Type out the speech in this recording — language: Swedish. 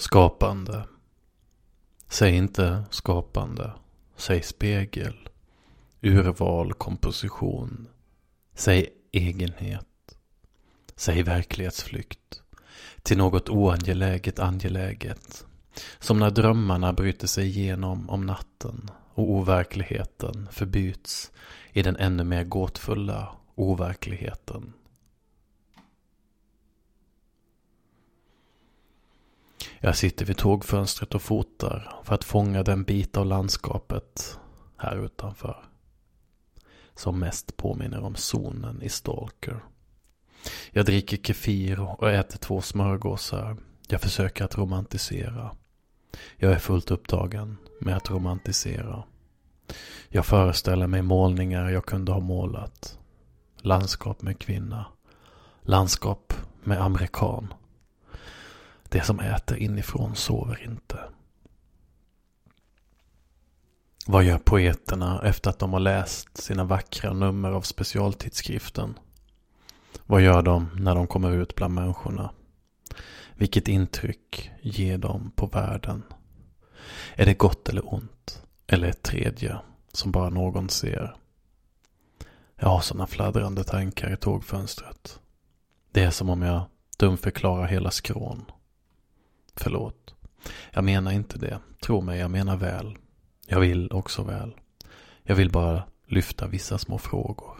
Skapande. Säg inte skapande. Säg spegel. Urval, komposition. Säg egenhet. Säg verklighetsflykt. Till något oangeläget angeläget. Som när drömmarna bryter sig igenom om natten och overkligheten förbyts i den ännu mer gåtfulla overkligheten. Jag sitter vid tågfönstret och fotar för att fånga den bit av landskapet här utanför. Som mest påminner om zonen i Stalker. Jag dricker kefir och äter två smörgåsar. Jag försöker att romantisera. Jag är fullt upptagen med att romantisera. Jag föreställer mig målningar jag kunde ha målat. Landskap med kvinna. Landskap med amerikan. Det som äter inifrån sover inte. Vad gör poeterna efter att de har läst sina vackra nummer av specialtidskriften? Vad gör de när de kommer ut bland människorna? Vilket intryck ger de på världen? Är det gott eller ont? Eller ett tredje som bara någon ser? Jag har sådana fladdrande tankar i tågfönstret. Det är som om jag dumförklarar hela skrån. Förlåt. Jag menar inte det. Tro mig, jag menar väl. Jag vill också väl. Jag vill bara lyfta vissa små frågor.